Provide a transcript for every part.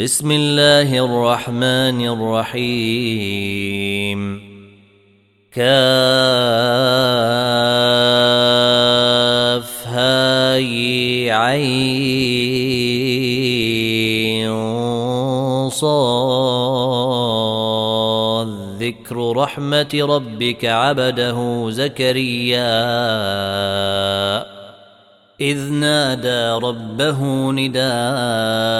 بسم الله الرحمن الرحيم. كاف هاي عين صاد. ذكر رحمة ربك عبده زكريا. إذ نادى ربه نداء.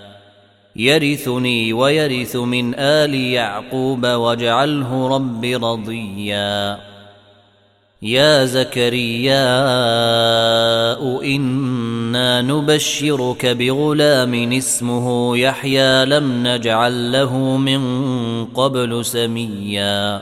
يرثني ويرث من آل يعقوب واجعله رب رضيا. يا زكريا إنا نبشرك بغلام اسمه يحيى لم نجعل له من قبل سميا.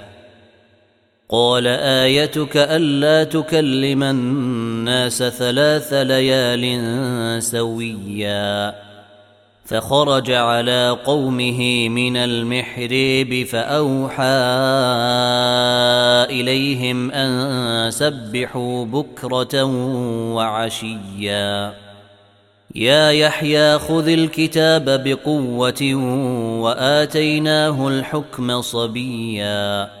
قال آيتك ألا تكلم الناس ثلاث ليال سويا. فخرج على قومه من المحريب فأوحى إليهم أن سبحوا بكرة وعشيا. يا يحيى خذ الكتاب بقوة وآتيناه الحكم صبيا.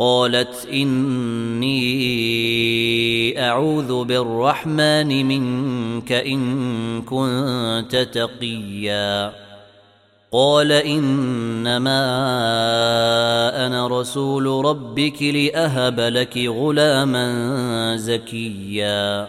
قالت إني أعوذ بالرحمن منك إن كنت تقيا. قال إنما أنا رسول ربك لأهب لك غلاما زكيا.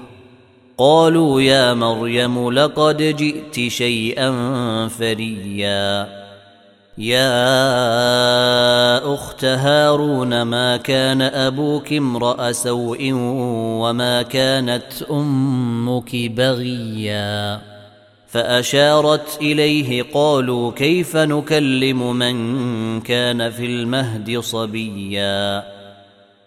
قالوا يا مريم لقد جئت شيئا فريا. يا أخت هارون ما كان أبوك امرأ سوء وما كانت أمك بغيا؟ فأشارت إليه قالوا كيف نكلم من كان في المهد صبيا؟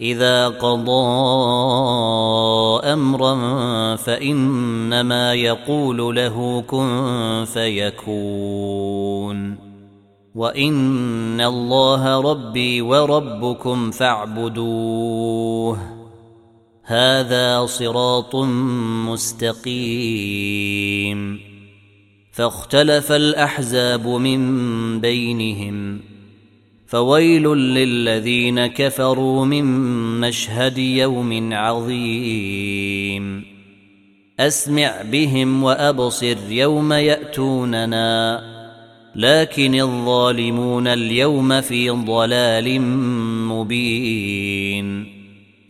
إذا قضى أمرا فإنما يقول له كن فيكون. وإن الله ربي وربكم فاعبدوه. هذا صراط مستقيم. فاختلف الأحزاب من بينهم. فويل للذين كفروا من مشهد يوم عظيم. أسمع بهم وأبصر يوم يأتوننا لكن الظالمون اليوم في ضلال مبين.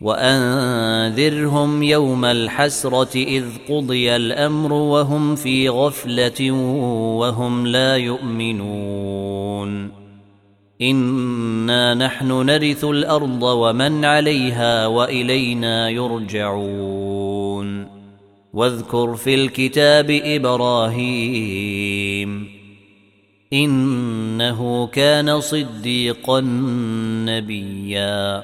وأنذرهم يوم الحسرة إذ قضي الأمر وهم في غفلة وهم لا يؤمنون. انا نحن نرث الأرض ومن عليها والينا يرجعون واذكر في الكتاب إبراهيم انه كان صديقا نبيا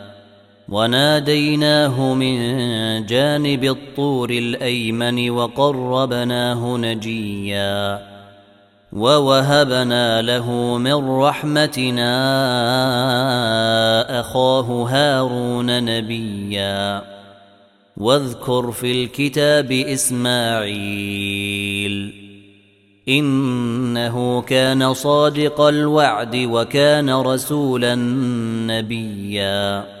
وناديناه من جانب الطور الأيمن وقربناه نجيا ووهبنا له من رحمتنا أخاه هارون نبيا واذكر في الكتاب إسماعيل إنه كان صادق الوعد وكان رسولا نبيا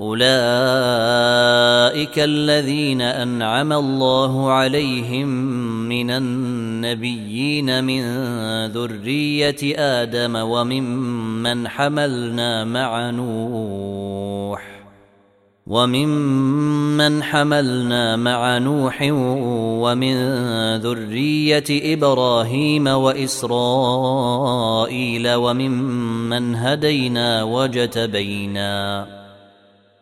أولئك الذين أنعم الله عليهم من النبيين من ذرية آدم وممن حملنا مع نوح وممن حملنا مع نوح ومن ذرية إبراهيم وإسرائيل وممن هدينا وجتبينا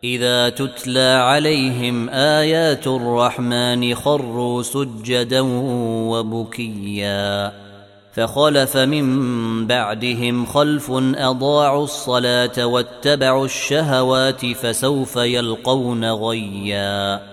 إذا تتلى عليهم آيات الرحمن خروا سجدا وبكيا فخلف من بعدهم خلف أضاعوا الصلاة واتبعوا الشهوات فسوف يلقون غيا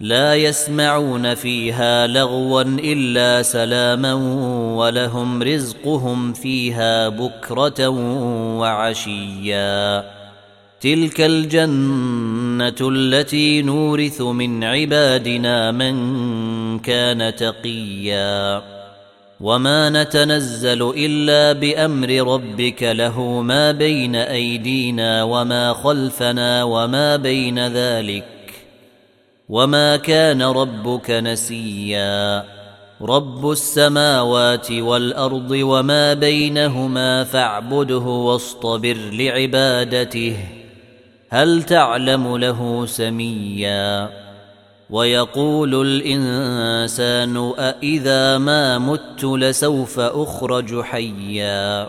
لا يسمعون فيها لغوا إلا سلاما ولهم رزقهم فيها بكرة وعشيا. تلك الجنة التي نورث من عبادنا من كان تقيا. وما نتنزل إلا بأمر ربك له ما بين أيدينا وما خلفنا وما بين ذلك. وما كان ربك نسيا رب السماوات والارض وما بينهما فاعبده واصطبر لعبادته هل تعلم له سميا ويقول الانسان أإذا ما مت لسوف اخرج حيا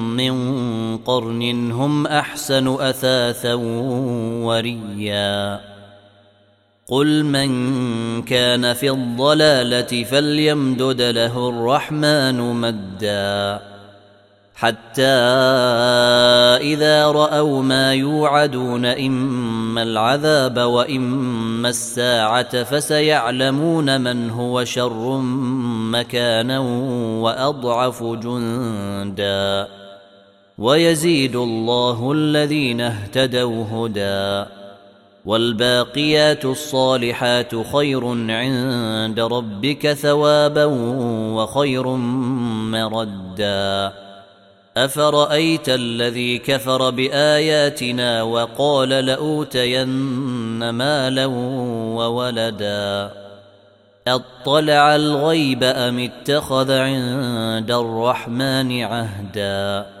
من قرن هم أحسن أثاثا وريا. قل من كان في الضلالة فليمدد له الرحمن مدا. حتى إذا رأوا ما يوعدون إما العذاب وإما الساعة فسيعلمون من هو شر مكانا وأضعف جندا. ويزيد الله الذين اهتدوا هدى والباقيات الصالحات خير عند ربك ثوابا وخير مردا أفرأيت الذي كفر بآياتنا وقال لأوتين مالا وولدا أطلع الغيب أم اتخذ عند الرحمن عهدا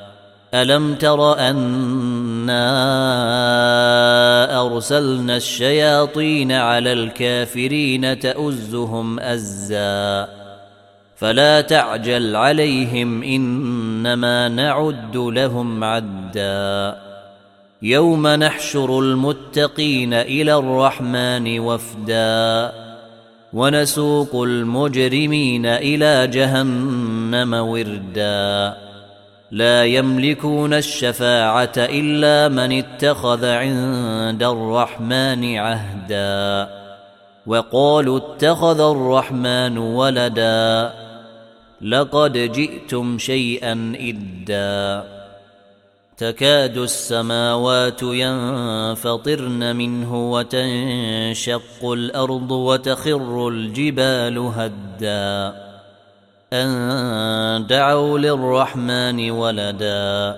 ألم تر أنا أرسلنا الشياطين على الكافرين تؤزهم أزا فلا تعجل عليهم إنما نعد لهم عدا يوم نحشر المتقين إلى الرحمن وفدا ونسوق المجرمين إلى جهنم وردا لا يملكون الشفاعة إلا من اتخذ عند الرحمن عهدا وقالوا اتخذ الرحمن ولدا لقد جئتم شيئا إدا تكاد السماوات ينفطرن منه وتنشق الأرض وتخر الجبال هدّا أن دعوا للرحمن ولدا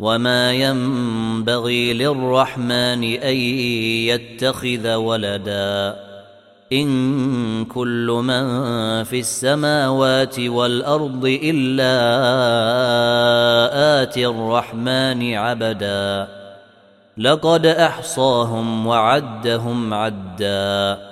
وما ينبغي للرحمن أن يتخذ ولدا إن كل من في السماوات والأرض إلا آتي الرحمن عبدا لقد أحصاهم وعدهم عدًّا